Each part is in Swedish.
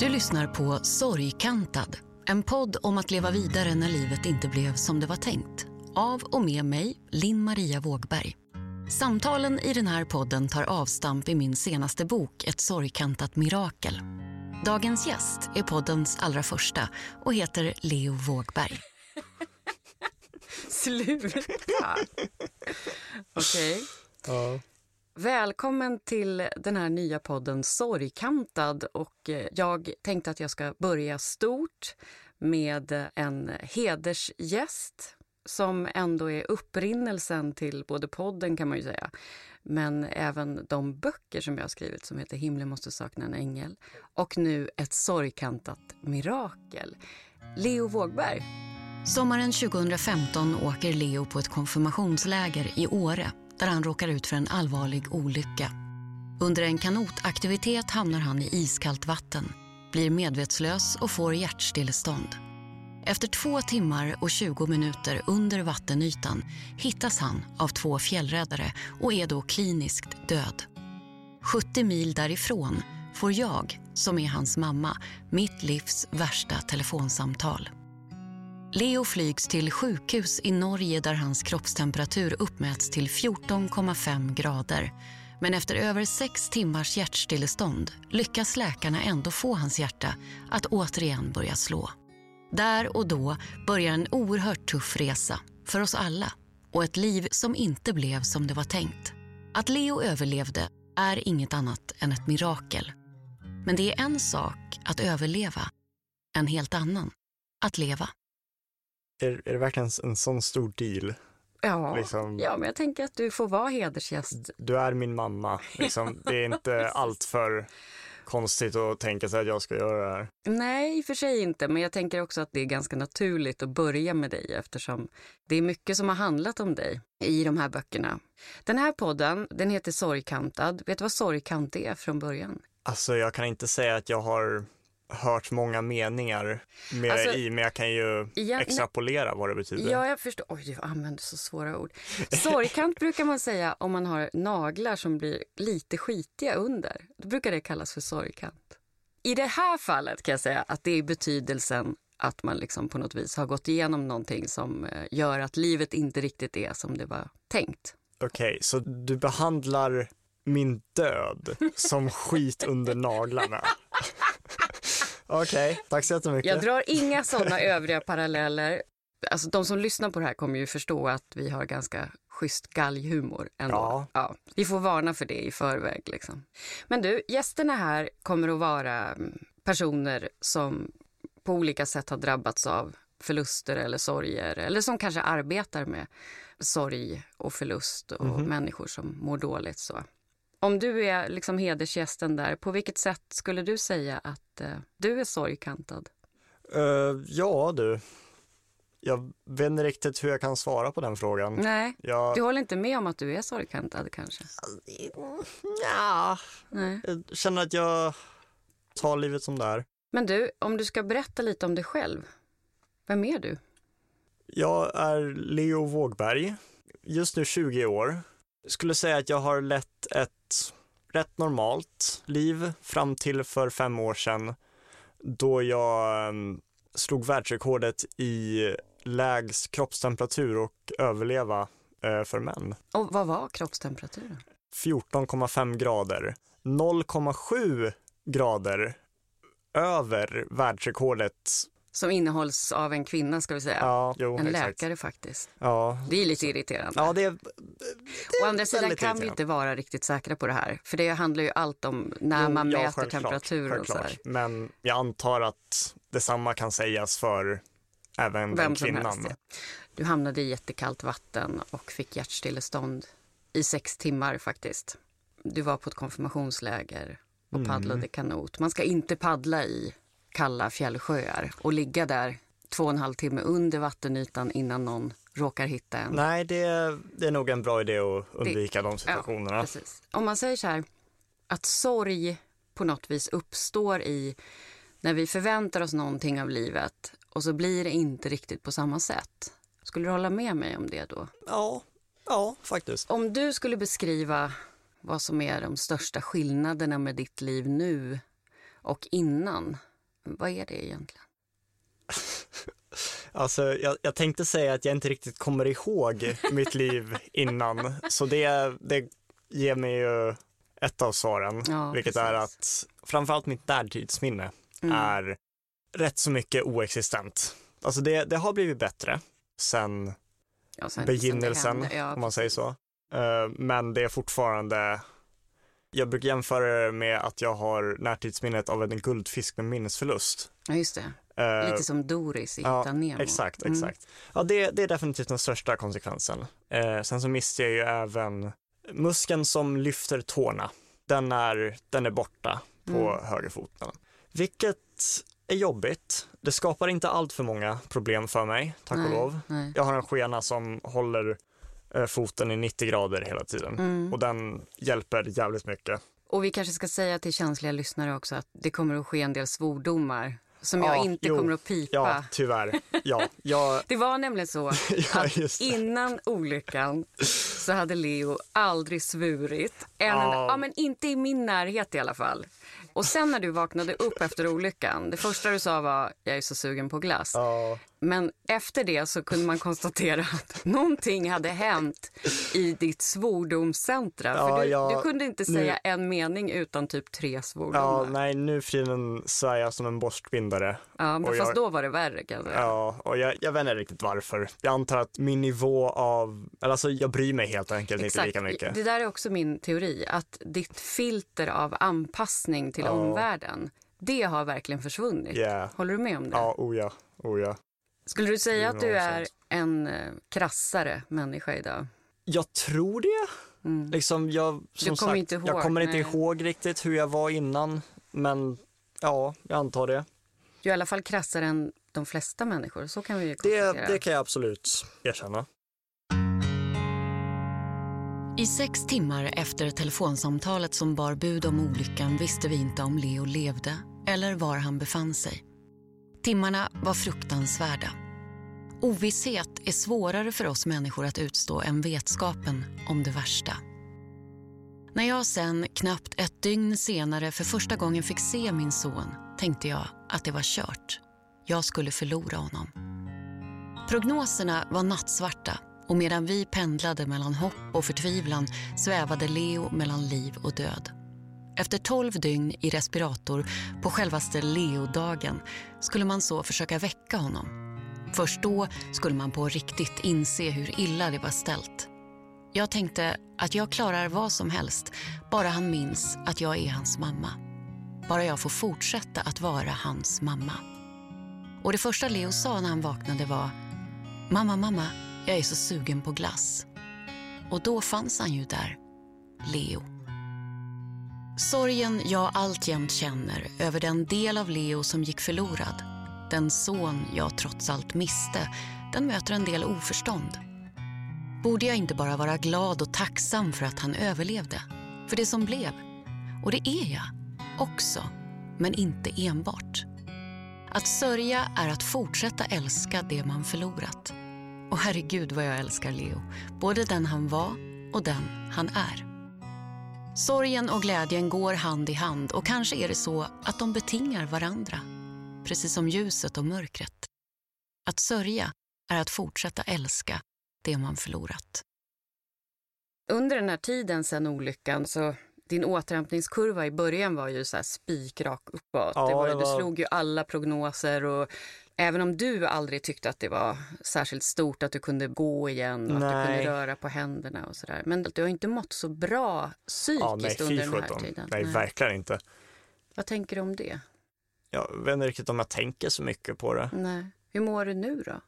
Du lyssnar på Sorgkantad, en podd om att leva vidare när livet inte blev som det var tänkt. Av och med mig, Linn Maria Vågberg. Samtalen i den här podden tar avstamp i min senaste bok Ett sorgkantat mirakel. Dagens gäst är poddens allra första och heter Leo Vågberg. Sluta! Okej. Ja. Välkommen till den här nya podden Sorgkantad. Och eh, jag tänkte att jag ska börja stort med en hedersgäst som ändå är upprinnelsen till både podden kan man ju säga, men även de böcker som jag har skrivit som heter Himlen måste sakna en ängel och nu Ett sorgkantat mirakel. Leo Vågberg. Sommaren 2015 åker Leo på ett konfirmationsläger i Åre där han råkar ut för en allvarlig olycka. Under en kanotaktivitet hamnar han i iskallt vatten, blir medvetslös och får hjärtstillestånd. Efter två timmar och 20 minuter under vattenytan hittas han av två fjällräddare och är då kliniskt död. 70 mil därifrån får jag, som är hans mamma, mitt livs värsta telefonsamtal. Leo flygs till sjukhus i Norge där hans kroppstemperatur uppmäts till 14,5 grader. Men efter över sex timmars hjärtstillestånd lyckas läkarna ändå få hans hjärta att återigen börja slå. Där och då börjar en oerhört tuff resa för oss alla och ett liv som inte blev som det var tänkt. Att Leo överlevde är inget annat än ett mirakel. Men det är en sak att överleva, en helt annan att leva. Är, är det verkligen en sån stor deal? Ja, Liksom- ja, men jag tänker att du får vara hedersgäst. Du är min mamma. Liksom, det är inte allt för konstigt att tänka sig att jag ska göra det här. Nej, i och för sig inte, men jag tänker också att det är ganska naturligt att börja med dig eftersom det är mycket som har handlat om dig i de här böckerna. Den här podden, den heter Sorgkantad. Vet du vad sorgkant är från början? Alltså, jag kan inte säga att jag har hört många meningar med Alltså, i, men jag kan ju igen- extrapolera vad det betyder. Ja, jag förstår. Oj, du använder så svåra ord. Sorgkant brukar man säga om man har naglar som blir lite skitiga under. Då brukar det kallas för sorgkant. I det här fallet kan jag säga att det är betydelsen att man liksom på något vis har gått igenom någonting som eh, gör att livet inte riktigt är som det var tänkt. Okej, så du behandlar min död som skit under naglarna. Okej, tack så jättemycket. Jag drar inga sådana övriga paralleller. Alltså de som lyssnar på det här kommer ju förstå att vi har ganska schysst galghumor ändå. Ja. vi får varna för det i förväg. Liksom. Men du, gästerna här kommer att vara mm, personer som på olika sätt har drabbats av förluster eller sorger eller som kanske arbetar med sorg och förlust och människor som mår dåligt. så. Om du är liksom hedersgästen där, på vilket sätt skulle du säga att eh, du är sorgkantad? Eh, ja du, jag vet inte riktigt hur jag kan svara på den frågan. Nej, Jag, du håller inte med om att du är sorgkantad kanske? ja, Nej. jag känner att jag tar livet som det är. Men du, om du ska berätta lite om dig själv, vem är du? Jag är Leo Vågberg, just nu 20 år. Skulle säga att jag har lett ett rätt normalt liv fram till för fem år sedan då jag em, slog världsrekordet i lägst kroppstemperatur och överleva eh, för män. Och vad var kroppstemperaturen? 14,5 grader. 0,7 grader över världsrekordet. Som innehålls av en kvinna ska vi säga. Ja, jo, en exakt. läkare faktiskt. Ja, Det är lite irriterande. ja det är Å andra sidan kan vi inte vara riktigt säkra på det här. För det handlar ju allt om när Jo, man ja, mäter självklart, temperaturen. och Så här. Men jag antar att detsamma kan sägas för även Vem den kvinnan. helst. ja. Du hamnade i jättekallt vatten och fick hjärtstillestånd i sex timmar faktiskt. Du var på ett konfirmationsläger och Mm. paddlade kanot. Man ska inte paddla i kalla fjällsjöar och ligga där två och en halv timme under vattenytan innan någon råkar hitta en. Nej, det är, det är nog en bra idé att undvika de situationerna. Ja, precis. Om man säger så här, att sorg på något vis uppstår i när vi förväntar oss någonting av livet och så blir det inte riktigt på samma sätt. Skulle du hålla med mig om det då? ja, ja, faktiskt. Om du skulle beskriva vad som är de största skillnaderna med ditt liv nu och innan, Vad är det egentligen? Alltså, jag, jag, tänkte säga att jag inte riktigt kommer ihåg mitt liv innan, så det, det ger mig ju ett av svaren, Ja, vilket precis. är att framförallt mitt närtidsminne Mm. är rätt så mycket oexistent. Alltså det, det har blivit bättre sen Ja, sen- sen begynnelsen, hände. Ja, om man säger så. Eh, Men det är fortfarande, jag brukar jämföra det med att jag har närtidsminnet av en guldfisk med minnesförlust. Ja, just det. Eh, Lite som Doris i ja, Hitta Nemo. Exakt, Mm. exakt. Ja, det, det är definitivt den största konsekvensen. Eh, sen så missade jag ju även muskeln som lyfter tårna. Den är, den är borta på Mm. högerfoten. Vilket är jobbigt. Det skapar inte allt för många problem för mig, tack och Nej, lov. Nej. Jag har en skena som håller eh, foten i 90 grader hela tiden Mm. och den hjälper jävligt mycket. Och vi kanske ska säga till känsliga lyssnare också att det kommer att ske en del svordomar som jag Ja, inte jo. kommer att pipa. Ja, tyvärr. Ja, jag, Det var nämligen så ja att det. innan olyckan så hade Leo aldrig svurit. En, Ja. ja, men inte i min närhet i alla fall. Och sen när du vaknade upp efter olyckan, det första du sa var jag är så sugen på glass. Ja, Men efter det så kunde man konstatera att någonting hade hänt i ditt svordomscentra. Ja, För du, ja, du kunde inte nu- säga en mening utan typ tre ja, svordomar. nej, nu för tiden svär jag som en borstbindare. Ja, men Och fast jag- då var det värre kan jag säga. Ja, och jag, jag vet inte riktigt varför. Jag antar att min nivå av, eller alltså jag bryr mig helt enkelt inte lika mycket. Det där är också min teori, att ditt filter av anpassning till Ja. omvärlden, det har verkligen försvunnit. Yeah. Håller du med om det? Ja, oh ja, oh ja. Skulle du säga att du är en eh, krassare människa idag? Jag tror det. Mm. Liksom jag, som kommer sagt, inte ihåg, jag kommer inte nej. ihåg riktigt hur jag var innan, men ja, jag antar det. Du är i alla fall krassare än de flesta människor, så kan vi ju Det, det kan jag absolut erkänna. I sex timmar efter telefonsamtalet som bar bud om olyckan visste vi inte om Leo levde eller var han befann sig. Timmarna var fruktansvärda. Ovisshet är svårare för oss människor att utstå än vetskapen om det värsta. När jag sen, knappt ett dygn senare, för första gången fick se min son tänkte jag att det var kört. Jag skulle förlora honom. Prognoserna var nattsvarta och medan vi pendlade mellan hopp och förtvivlan svävade Leo mellan liv och död. Efter tolv dygn i respirator på självaste Leo-dagen skulle man så försöka väcka honom. Först då skulle man på riktigt inse hur illa det var ställt. Jag tänkte att jag klarar vad som helst, bara han minns att jag är hans mamma. Bara jag får fortsätta att vara hans mamma. Och det första Leo sa när han vaknade var Mamma, mamma, jag är så sugen på glass. Och då fanns han ju där, Leo. Sorgen jag alltjämt känner över den del av Leo som gick förlorad, den son jag trots allt miste, den möter en del oförstånd. Borde jag inte bara vara glad och tacksam för att han överlevde? För det som blev? Och det är jag, också, men inte enbart. Att sörja är att fortsätta älska det man förlorat. Och herregud vad jag älskar Leo, både den han var och den han är. Sorgen och glädjen går hand i hand och kanske är det så att de betingar varandra. Precis som ljuset och mörkret. Att sörja är att fortsätta älska det man förlorat. Under den här tiden sen olyckan så din återhämtningskurva i början var ju så här spikrak uppåt. Ja, det var, det Du var- slog ju alla prognoser och även om du aldrig tyckte att det var särskilt stort att du kunde gå igen och att du Nej. kunde röra på händerna och sådär. Men du har inte mått så bra psykiskt Ja, nej, under den här tiden. Nej, verkligen inte. Vad tänker du om det? Jag vet inte riktigt om jag tänker så mycket på det. Nej. Hur mår du nu då?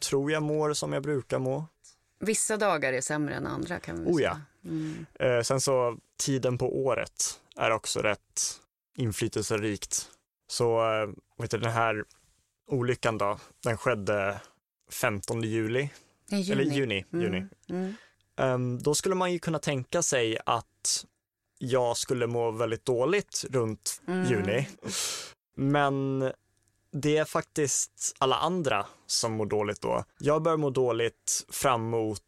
Tror jag mår som jag brukar må. Vissa dagar är sämre än andra kan vi Oh ja. säga. Mm. Eh, sen så tiden på året är också rätt inflytelserikt. Så eh, vet du, den här olyckan då, den skedde 15 juli, Nej, juni. eller juni. Mm. juni. Mm. Ehm, då skulle man ju kunna tänka sig att jag skulle må väldigt dåligt runt Mm. juni. Men det är faktiskt alla andra som mår dåligt då. Jag börjar må dåligt fram mot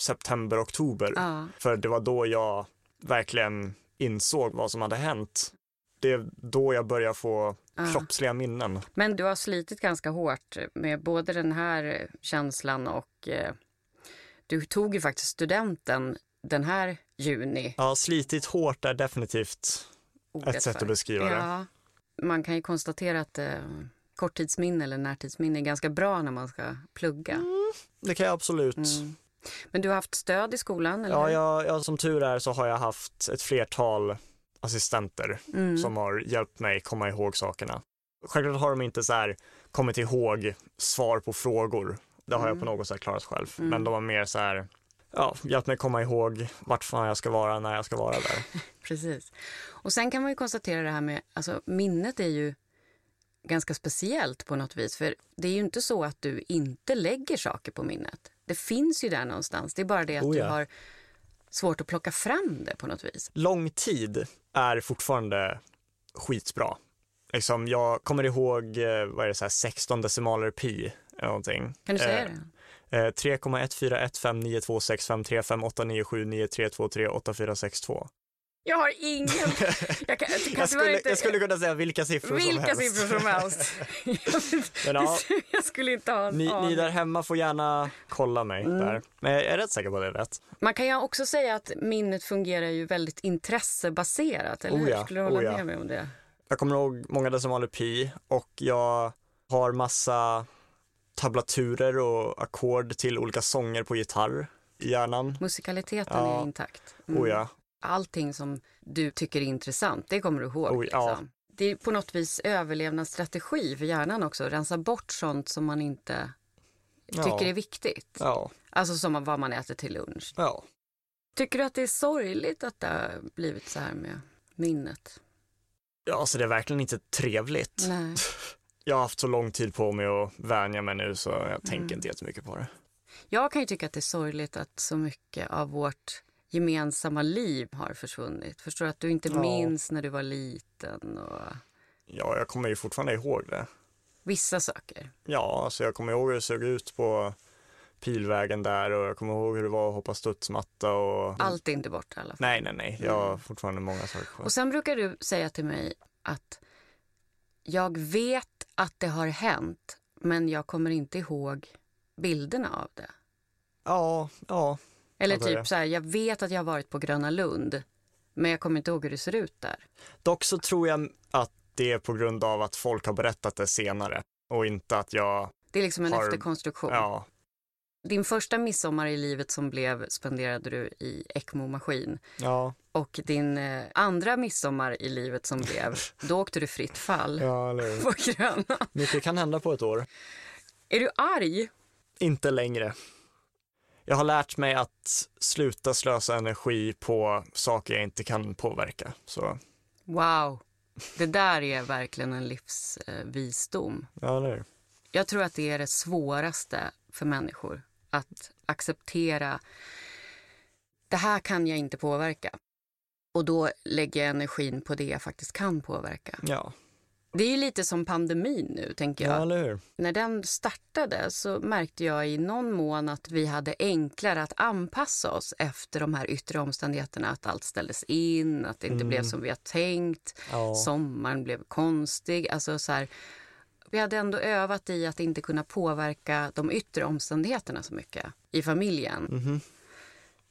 september, oktober. Ja. För det var då jag verkligen insåg vad som hade hänt. Det är då jag börjar få Ah. kroppsliga minnen. Men du har slitit ganska hårt med både den här känslan och eh, du tog ju faktiskt studenten den här juni. Ja, slitit hårt är definitivt ordet ett sätt för. att beskriva det. Ja, man kan ju konstatera att eh, korttidsminne eller närtidsminne är ganska bra när man ska plugga. Det kan jag absolut. Mm. Men du har haft stöd i skolan? Eller? Ja, jag, jag, som tur är så har jag haft ett flertal assistenter Mm. som har hjälpt mig komma ihåg sakerna. Självklart har de inte så här kommit ihåg svar på frågor. Det har jag på något sätt klarat själv. Mm. Men de har mer så här, ja, hjälpt mig komma ihåg vart fan jag ska vara när jag ska vara där. Precis. Och sen kan man ju konstatera det här med, alltså minnet är ju ganska speciellt på något vis. För det är ju inte så att du inte lägger saker på minnet. Det finns ju där någonstans. Det är bara det att Oh ja. du har svårt att plocka fram det på något vis. Lång tid är fortfarande skitbra. Liksom, jag kommer ihåg, eh, vad är det, så här 16 decimaler pi eller någonting. Kan du säga Eh, det? Eh, 3,141592653518972938462. Jag har ingen... Jag, kan, jag, Jag skulle, inte, jag skulle kunna säga vilka siffror som vilka helst. siffror som helst. Men ja, jag skulle inte ha en ni, aning. ni där hemma får gärna kolla mig Mm. där. Men jag är rätt säker på att det är rätt. Man kan ju också säga att minnet fungerar ju väldigt intressebaserat, eller Oh hur? Skulle du hålla oh ja. med mig om det? Jag kommer ihåg många decimaler pi och jag har massa tablaturer och ackord till olika sånger på gitarr i hjärnan. Musikaliteten Ja. är intakt. Mm. Oh ja. Allting som du tycker är intressant, det kommer du ihåg. Oh, ja. liksom. Det är på något vis överlevnadsstrategi för hjärnan också. Rensa bort sånt som man inte Ja. tycker är viktigt. Ja, Alltså som vad man äter till lunch. ja. Tycker du att det är sorgligt att det har blivit så här med minnet? Ja, alltså det är verkligen inte trevligt. Nej. Jag har haft så lång tid på mig att vänja mig nu så jag Mm. tänker inte jättemycket på det. Jag kan ju tycka att det är sorgligt att så mycket av vårt gemensamma liv har försvunnit. Förstår du att du inte Ja. minns när du var liten och Ja, jag kommer ju fortfarande ihåg det. vissa saker. Ja, alltså jag kommer ihåg hur det såg ut på pilvägen där och jag kommer ihåg hur det var att hoppa studsmatta och... Allt är inte borta i alla fall. Nej, nej, nej. Jag har fortfarande många saker kvar. Och sen brukar du säga till mig att jag vet att det har hänt, men jag kommer inte ihåg bilderna av det. Ja, ja. Eller typ så här, jag vet att jag har varit på Gröna Lund, men jag kommer inte ihåg hur det ser ut där. Dock så tror jag att det är på grund av att folk har berättat det senare och inte att jag, Det är liksom en Har- efterkonstruktion. ja, Din första midsommar i livet som blev spenderade du i ECMO-maskin. ja, Och din eh, andra midsommar i livet som blev, då åkte du fritt fall ja, eller på Gröna. Mycket kan hända på ett år. Är du arg? Inte längre. Jag har lärt mig att sluta slösa energi på saker jag inte kan påverka. Så, Wow, det där är verkligen en livsvisdom. ja, eller hur? Jag tror att det är det svåraste för människor. Att acceptera, det här kan jag inte påverka. Och då lägger jag energin på det jag faktiskt kan påverka. Ja, Det är lite som pandemin nu, tänker jag. ja? När den startade så märkte jag i någon mån att vi hade enklare att anpassa oss efter de här yttre omständigheterna. Att allt ställdes in, att det inte Mm. blev som vi har tänkt. Ja, Sommaren blev konstig. Alltså så här, vi hade ändå övat i att inte kunna påverka de yttre omständigheterna så mycket i familjen. mhm.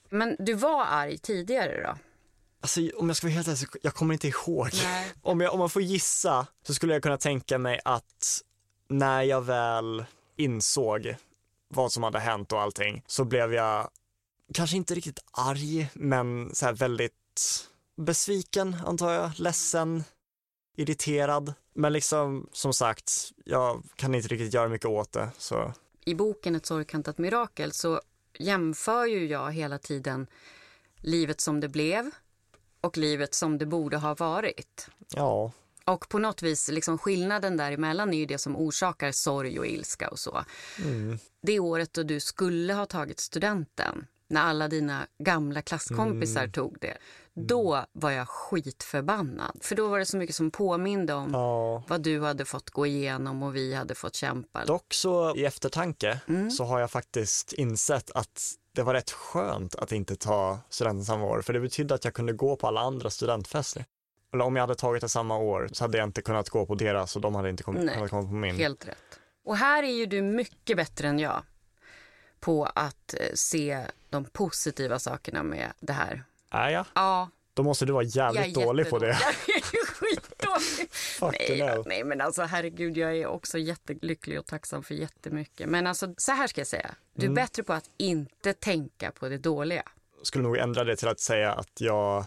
Men du var arg tidigare då? Alltså om jag ska vara helt ärlig, jag kommer inte ihåg. Nej. Om, jag, om man får gissa så skulle jag kunna tänka mig att när jag väl insåg vad som hade hänt och allting så blev jag kanske inte riktigt arg men så väldigt besviken antar jag, ledsen, irriterad. Men liksom som sagt, jag kan inte riktigt göra mycket åt det så I boken Ett sorgkantat mirakel så jämför ju jag hela tiden livet som det blev och livet som det borde ha varit. ja, Och på något vis, liksom skillnaden däremellan är ju det som orsakar sorg och ilska och så. mm, Det året då du skulle ha tagit studenten, när alla dina gamla klasskompisar Mm. tog det, då var jag skitförbannad. För då var det så mycket som påminde om ja. vad du hade fått gå igenom och vi hade fått kämpa. Dock så i eftertanke Mm. så har jag faktiskt insett att det var rätt skönt att inte ta studenten samma år för det betydde att jag kunde gå på alla andra studentfester. eller om jag hade tagit det samma år så hade jag inte kunnat gå på deras och de hade inte kom, Nej, kunnat komma på min. Helt rätt. Och här är ju du mycket bättre än jag på att eh, se de positiva sakerna med det här. Är jag? Ja, Då måste du vara jag jävligt är dålig på det. Jag är Nej, nej, men alltså herregud, jag är också jättelycklig och tacksam för jättemycket. Men alltså, så här ska jag säga. Du är Mm. bättre på att inte tänka på det dåliga. Skulle nog ändra det till att säga att jag,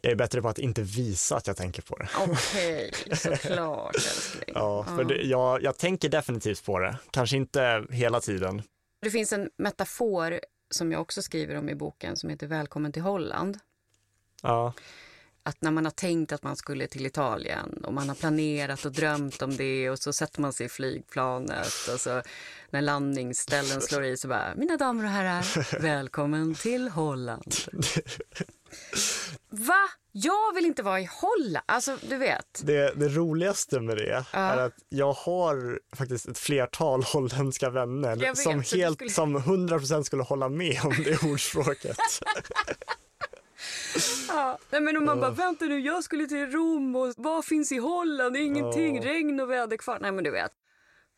jag är bättre på att inte visa att jag tänker på det. Okej, såklart älskling. Ja, för det, jag, jag tänker definitivt på det. Kanske inte hela tiden. Det finns en metafor som jag också skriver om i boken som heter Välkommen till Holland. Ja, Att när man har tänkt att man skulle till Italien och man har planerat och drömt om det och så sätter man sig i flygplanet och så när landningsställen slår i så bara, mina damer och herrar, välkommen till Holland. Va? Jag vill inte vara i Holland. Alltså, du vet. det, det roligaste med det Ja. är att jag har faktiskt ett flertal holländska vänner vet, som helt, skulle- som 100% skulle hålla med om det ordspråket. Ja. Nej, men om man bara, vänta nu, jag skulle till Rom och vad finns i Holland? Ingenting, Ja. regn och väderkvarn. Nej, men du vet.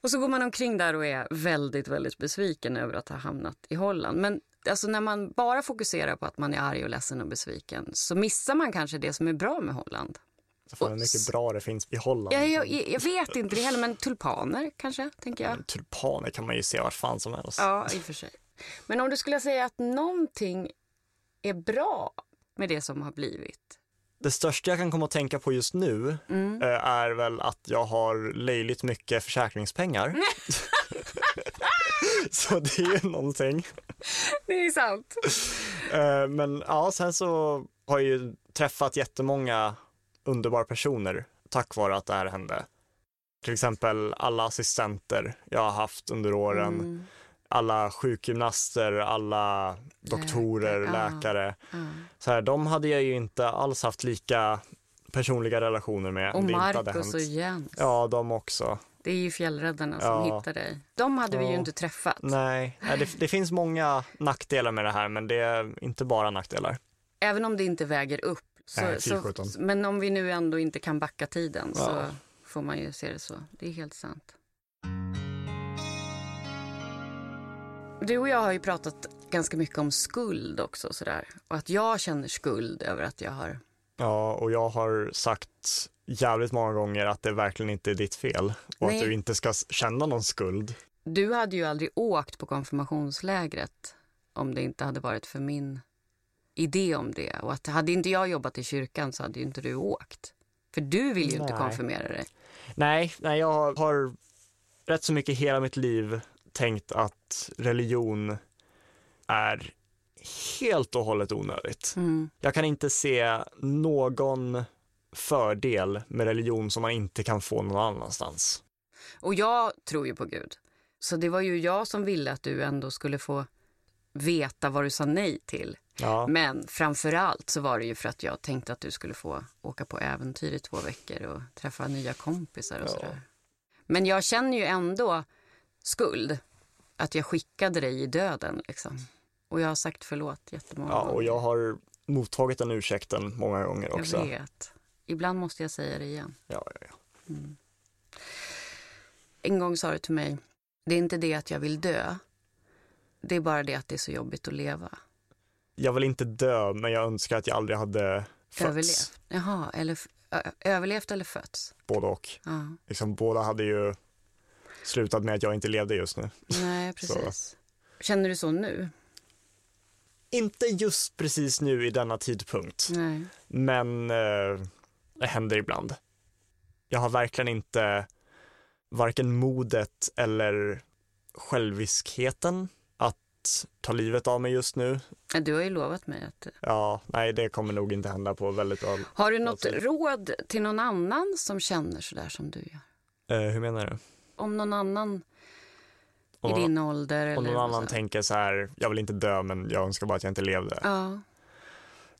Och så går man omkring där och är väldigt, väldigt besviken över att ha hamnat i Holland. Men alltså, när man bara fokuserar på att man är arg och ledsen och besviken så missar man kanske det som är bra med Holland. Fan hur mycket bra det finns i Holland. Jag, jag, jag vet inte det heller, men tulpaner kanske, tänker jag. Tulpaner kan man ju se vart fan som helst. Ja, i och för sig. Men om du skulle säga att någonting är bra med det som har blivit. Det största jag kan komma att tänka på just nu Mm. eh, är väl att jag har löjligt mycket försäkringspengar. så det är ju någonting. Det är sant. Eh, Men ja, sen så har jag ju träffat jättemånga underbara personer tack vare att det här hände. Till exempel alla assistenter jag har haft under åren, Mm. Alla sjukgymnaster, alla doktorer, Läkare, läkare. Ja. Så här, de hade jag ju inte alls haft lika personliga relationer med Och Marcus hänt. och Jens. Ja, de också. Det är ju fjällräddarna som Ja. hittar dig. De hade vi ju inte träffat. Nej, nej det, det finns många nackdelar med det här, men det är inte bara nackdelar. Även om det inte väger upp. Så, Nej, så, men om vi nu ändå inte kan backa tiden så får man ju se det så. Det är helt sant. Du och jag har ju pratat ganska mycket om skuld också. Sådär. Och att jag känner skuld över att jag har... Ja, och jag har sagt jävligt många gånger att det verkligen inte är ditt fel och Nej. att du inte ska känna någon skuld. Du hade ju aldrig åkt på konfirmationslägret om det inte hade varit för min idé om det. Och att hade inte jag jobbat i kyrkan så hade ju inte du åkt. För du vill ju inte Nej. konfirmera dig. Nej, nej, jag har rätt så mycket hela mitt liv tänkt att religion är helt och hållet onödigt. Mm. Jag kan inte se någon fördel med religion som man inte kan få någon annanstans. Och jag tror ju på Gud. Så det var ju jag som ville att du ändå skulle få veta vad du sa nej till. Ja, Men framför allt så var det ju för att jag tänkte att du skulle få åka på äventyr i två veckor och träffa nya kompisar och Ja. sådär. Men jag känner ju ändå skuld att jag skickade dig i döden liksom. Och jag har sagt förlåt jättemånga ja, gånger. och jag har mottagit den ursäkten många gånger också. Jag vet. Ibland måste jag säga det igen. Ja, ja, ja. En gång sa du till mig, det är inte det att jag vill dö. Det är bara det att det är så jobbigt att leva. Jag vill inte dö, men jag önskar att jag aldrig hade fötts. Överlevt. Jaha, eller överlevt eller fötts? Både och. Ja. Liksom, båda hade ju slutat med att jag inte levde just nu. Nej, precis. Känner du så nu? Inte just precis nu i denna tidpunkt, Nej. men eh, det händer ibland. Jag har verkligen inte varken modet eller själviskheten att ta livet av mig just nu. Du har ju lovat mig att... Ja, nej, det kommer nog inte hända på väldigt bra. Har du något Alltså- råd till någon annan som känner så där som du gör? Eh, hur menar du? Om någon annan Om, i din ålder? om eller någon annan tänker så här, jag vill inte dö men jag önskar bara att jag inte levde. Ja.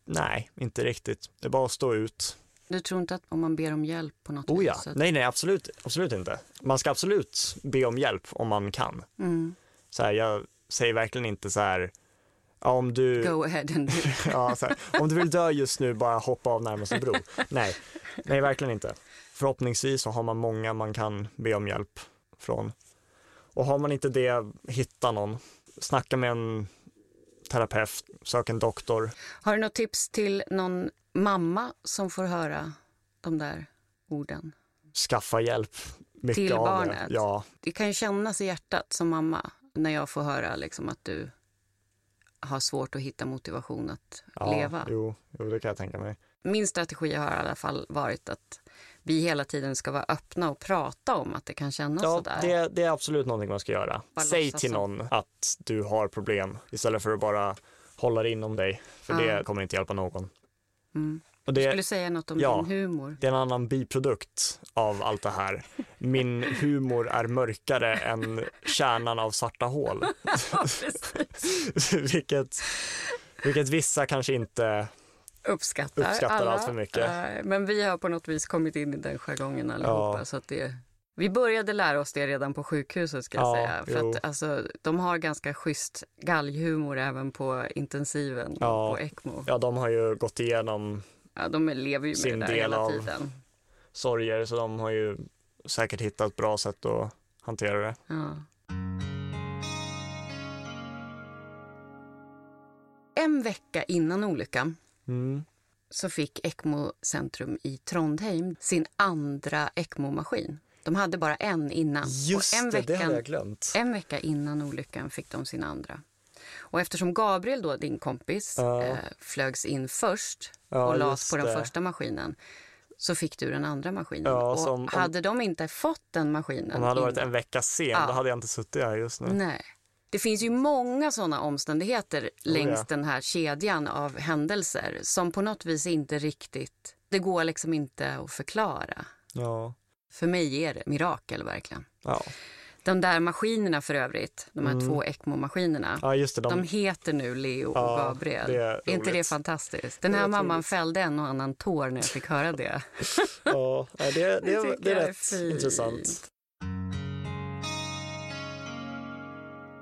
Nej, inte riktigt. Det är bara att stå ut. Du tror inte att om man ber om hjälp på något Oh ja, vis? att- nej nej absolut, absolut inte. Man ska absolut be om hjälp om man kan. Mm. Så här, jag säger verkligen inte så här, Ja, om du, Go ahead and do. ja, här, om du vill dö just nu, bara hoppa av närmaste bro. Nej, nej verkligen inte. Förhoppningsvis så har man många man kan be om hjälp från. Och har man inte det, hitta någon. Snacka med en terapeut, sök en doktor. Har du något tips till någon mamma som får höra de där orden? Skaffa hjälp. Mycket Till barnet? Det. Ja, Det kan ju kännas i hjärtat som mamma när jag får höra liksom att du har svårt att hitta motivation att ja leva. Jo, jo, det kan jag tänka mig. Min strategi har i alla fall varit att vi hela tiden ska vara öppna och prata om att det kan kännas Ja, sådär. det, det är absolut någonting man ska göra. Bara Säg till som. någon att du har problem istället för att bara hålla det inom dig. För Ja. det kommer inte hjälpa någon. Mm. Och Du det, skulle säga något om ja. din humor. det är en annan biprodukt av allt det här. Min humor är mörkare än kärnan av svarta hål. vilket, vilket vissa kanske inte Uppskattar, Uppskattar alla. allt för mycket. Eh, Men vi har på något vis kommit in i den jargongen allihopa. Ja. Så att det, vi började lära oss det redan på sjukhuset ska jag Ja, säga. För jo. att, alltså, de har ganska schysst galghumor även på intensiven Ja. och på ECMO. Ja, de har ju gått igenom Ja, de lever ju med Sin det där del hela av- tiden. sorger så de har ju säkert hittat ett bra sätt att hantera det. Ja. En vecka innan olyckan Mm. så fick ECMO Centrum i Trondheim sin andra ECMO-maskin. De hade bara en innan. Just och en det, det veckan, hade jag glömt. En vecka innan olyckan fick de sin andra. Och eftersom Gabriel, då, din kompis, Ja. eh, flögs in först Ja, och lades på den det. första maskinen så fick du den andra maskinen. Ja, och som om- hade de inte fått den maskinen Om det hade varit innan- en vecka sen, då hade jag inte suttit här just nu. Nej. Det finns ju många såna omständigheter längs Oh, ja. den här kedjan av händelser som på något vis inte riktigt... Det går liksom inte att förklara. Ja. För mig är det mirakel verkligen. Ja. De där maskinerna för övrigt, de här Mm. två ECMO-maskinerna. ja, det. De... De, heter nu Leo och Ja, Gabriel. det är är inte det fantastiskt? Den här är mamman roligt. fällde en och annan tår när jag fick höra det. ja, det, det, Det det, är är rätt fint. intressant.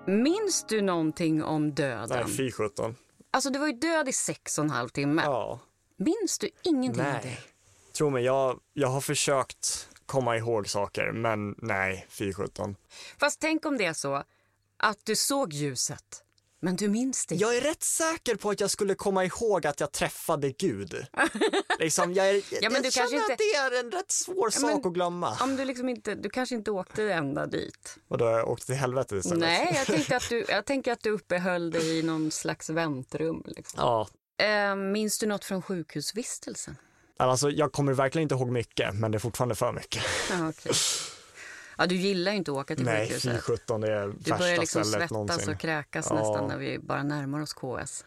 Minns du någonting om döden? Nej, fy sjutton. Alltså, du var ju död i sex och en halv timme. Ja, Minns du ingenting av det? nej. Tro mig, jag, jag har försökt komma ihåg saker, men nej, fy sjutton. Fast tänk om det är så att du såg ljuset, men du minns det Jag är rätt säker på att jag skulle komma ihåg att jag träffade Gud. liksom, jag är, Ja, men jag du känner kanske inte- att det är en rätt svår Ja, sak att glömma. Om du liksom inte, du kanske inte åkte ända dit. Och då har jag åkt till helvete istället. Nej, jag tänkte att du, jag tänker att du uppehöll dig i någon slags väntrum. Liksom. Ja, Eh, minns du något från sjukhusvistelsen? alltså jag kommer verkligen inte ihåg mycket, men det är fortfarande för mycket. Ja, okej. ja, du gillar ju inte att åka till Nej, sjukhuset. sjutton, det är Du börjar liksom svettas någonsin. och kräkas Ja. nästan när vi bara närmar oss KS.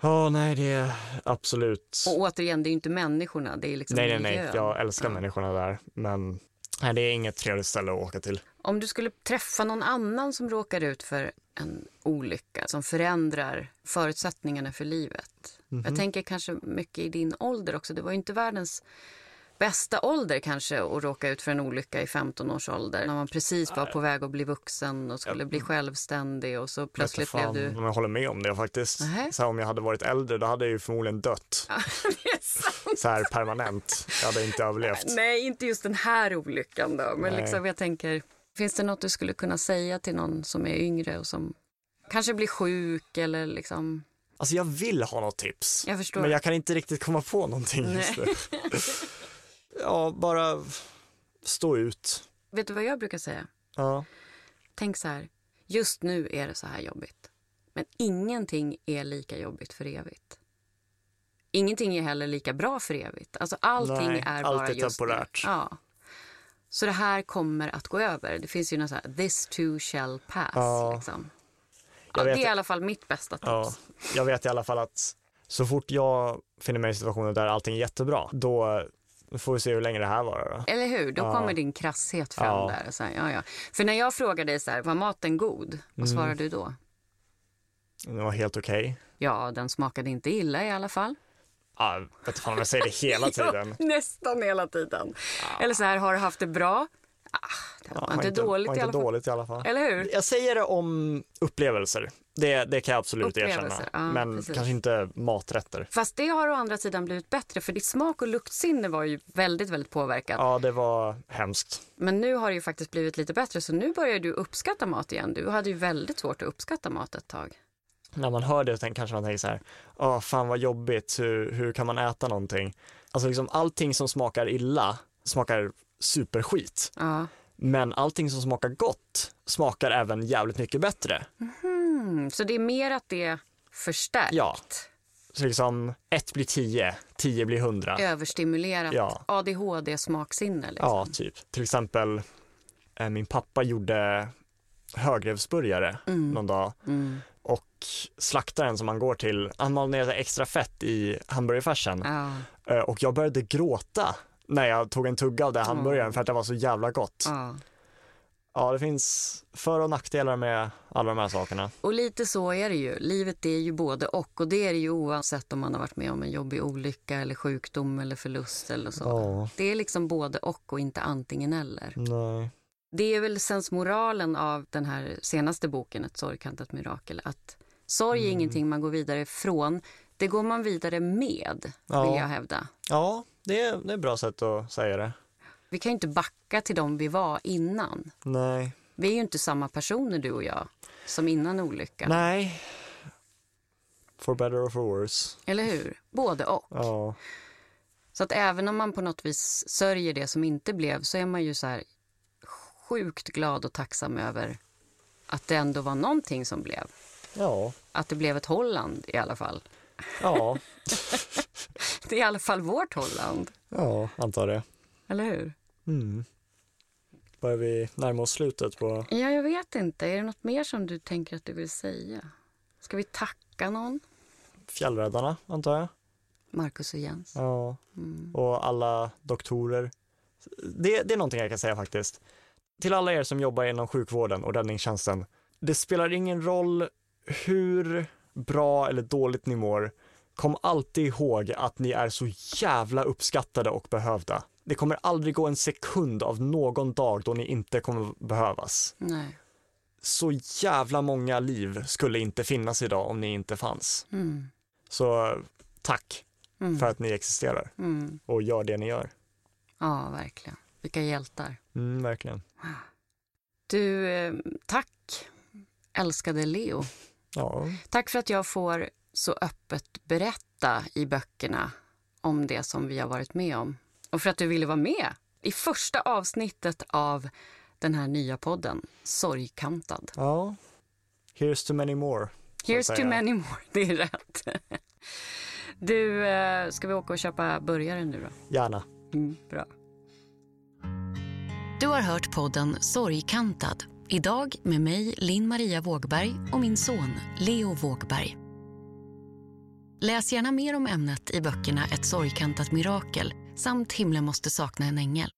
Ja, nej, det är absolut. Och återigen, det är ju inte människorna, det är liksom nej, nej, nej, jag älskar Ja. människorna där, men nej, det är inget trevligt ställe att åka till. Om du skulle träffa någon annan som råkar ut för en olycka som förändrar förutsättningarna för livet. Mhm. Jag tänker kanske mycket i din ålder också. Det var ju inte världens bästa ålder kanske att råka ut för en olycka i 15 års ålder. När man precis var på väg att bli vuxen och skulle bli självständig och så plötsligt blev du... jag håller med om det faktiskt. Nähä. Så här, om jag hade varit äldre, då hade jag ju förmodligen dött. Så här permanent. Jag hade inte överlevt. Nej, inte just den här olyckan då. Men Nej. liksom, jag tänker, finns det något du skulle kunna säga till någon som är yngre och som kanske blir sjuk eller liksom... Alltså jag vill ha något tips. Jag. Men jag kan inte riktigt komma på någonting just nu. ja, bara stå ut. Vet du vad jag brukar säga? Ja. Tänk så här, just nu är det så här jobbigt. Men ingenting är lika jobbigt för evigt. Ingenting är heller lika bra för evigt. Alltså allting Nej, är allt bara är just temporärt. Nu. Ja. Så det här kommer att gå över. Det finns ju något så här, this too shall pass. Ja. Liksom. Ja, det är i alla fall mitt bästa tips. Ja, jag vet i alla fall att så fort jag finner mig i situationer där allting är jättebra, då får vi se hur länge det här varar. Då. Eller hur? Då Ja. kommer din krasshet fram Ja. där. Så här, ja, ja. För när jag frågar dig så här, var maten god? Vad Mm. svarar du då? Det var helt okej. Ja, den smakade inte illa i alla fall. Ja, vet fan om jag säger det hela tiden. Ja, nästan hela tiden. Eller så här, har du haft det bra? Det var Ja, inte, dåligt var i inte fall. dåligt i alla fall. Eller hur? Jag säger det om upplevelser. Det, det kan jag absolut erkänna. Ja, Men precis. kanske inte maträtter. Fast det har å andra sidan blivit bättre för ditt smak och luktsinne var ju väldigt, väldigt påverkat. Ja, det var hemskt. Men nu har det ju faktiskt blivit lite bättre så nu börjar du uppskatta mat igen. Du hade ju väldigt svårt att uppskatta mat ett tag. När man hör det kanske man tänker så här, åh fan vad jobbigt, hur, hur kan man äta någonting? Alltså liksom allting som smakar illa smakar superskit. Ja. Men allting som smakar gott smakar även jävligt mycket bättre. Mm, så det är mer att det är förstärkt. Ja. Så liksom ett blir tio, tio blir hundra. Överstimulerat Ja. ADHD-smaksinne. Liksom. Ja, typ. Till exempel, eh, min pappa gjorde högrevsburgare någon dag Mm. och slaktaren som man går till, han mal ner extra fett i hamburgerfärsen Ja. Eh, och jag började gråta när jag tog en tugga av den hamburgaren för att det var så jävla gott. Ja. Det finns för och nackdelar med alla de här sakerna. Och lite så är det ju. Livet är ju både och. Och det är det ju oavsett om man har varit med om en jobbig olycka eller sjukdom eller förlust eller så. Ja, Det är liksom både och och inte antingen eller. nej. Det är väl sensmoralen av den här senaste boken, Ett sorgkantat mirakel, att sorg Mm. är ingenting man går vidare ifrån. Det går man vidare med, Ja. vill jag hävda. Ja, det är, det är ett bra sätt att säga det. Vi kan ju inte backa till dem vi var innan. Nej. Vi är ju inte samma personer du och jag som innan olyckan. Nej. For better or for worse. Eller hur? Både och. Ja. Så att även om man på något vis sörjer det som inte blev så är man ju så här sjukt glad och tacksam över att det ändå var någonting som blev. Ja. Att det blev ett Holland i alla fall. Ja. Det är i alla fall vårt Holland. ja, antar det. Eller hur? Mm. Börjar vi närma oss slutet på... Ja, jag vet inte. Är det något mer som du tänker att du vill säga? Ska vi tacka någon? Fjällräddarna, antar jag. Marcus och Jens. Ja. Mm. Och alla doktorer. Det, det är någonting jag kan säga faktiskt. Till alla er som jobbar inom sjukvården och räddningstjänsten. Det spelar ingen roll hur bra eller dåligt ni mår. Kom alltid ihåg att ni är så jävla uppskattade och behövda. Det kommer aldrig gå en sekund av någon dag då ni inte kommer behövas. Nej. Så jävla många liv skulle inte finnas idag om ni inte fanns. Mm. Så tack Mm. för att ni existerar Mm. och gör det ni gör. Ja, verkligen. Vilka hjältar. Mm, verkligen. Du, eh, tack älskade Leo. Ja, Tack för att jag får så öppet berätta i böckerna om det som vi har varit med om. Och för att du ville vara med i första avsnittet av den här nya podden, Sorgkantad. ja. Here's to many more. Here's to many more, det är rätt. Du, eh, ska vi åka och köpa burgare nu då? Gärna. Mm, bra. Du har hört podden Sorgkantad. Idag med mig, Linn Maria Vågberg och min son Leo Vågberg. Läs gärna mer om ämnet i böckerna Ett sorgkantat mirakel samt Himlen måste sakna en ängel.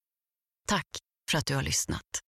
Tack för att du har lyssnat.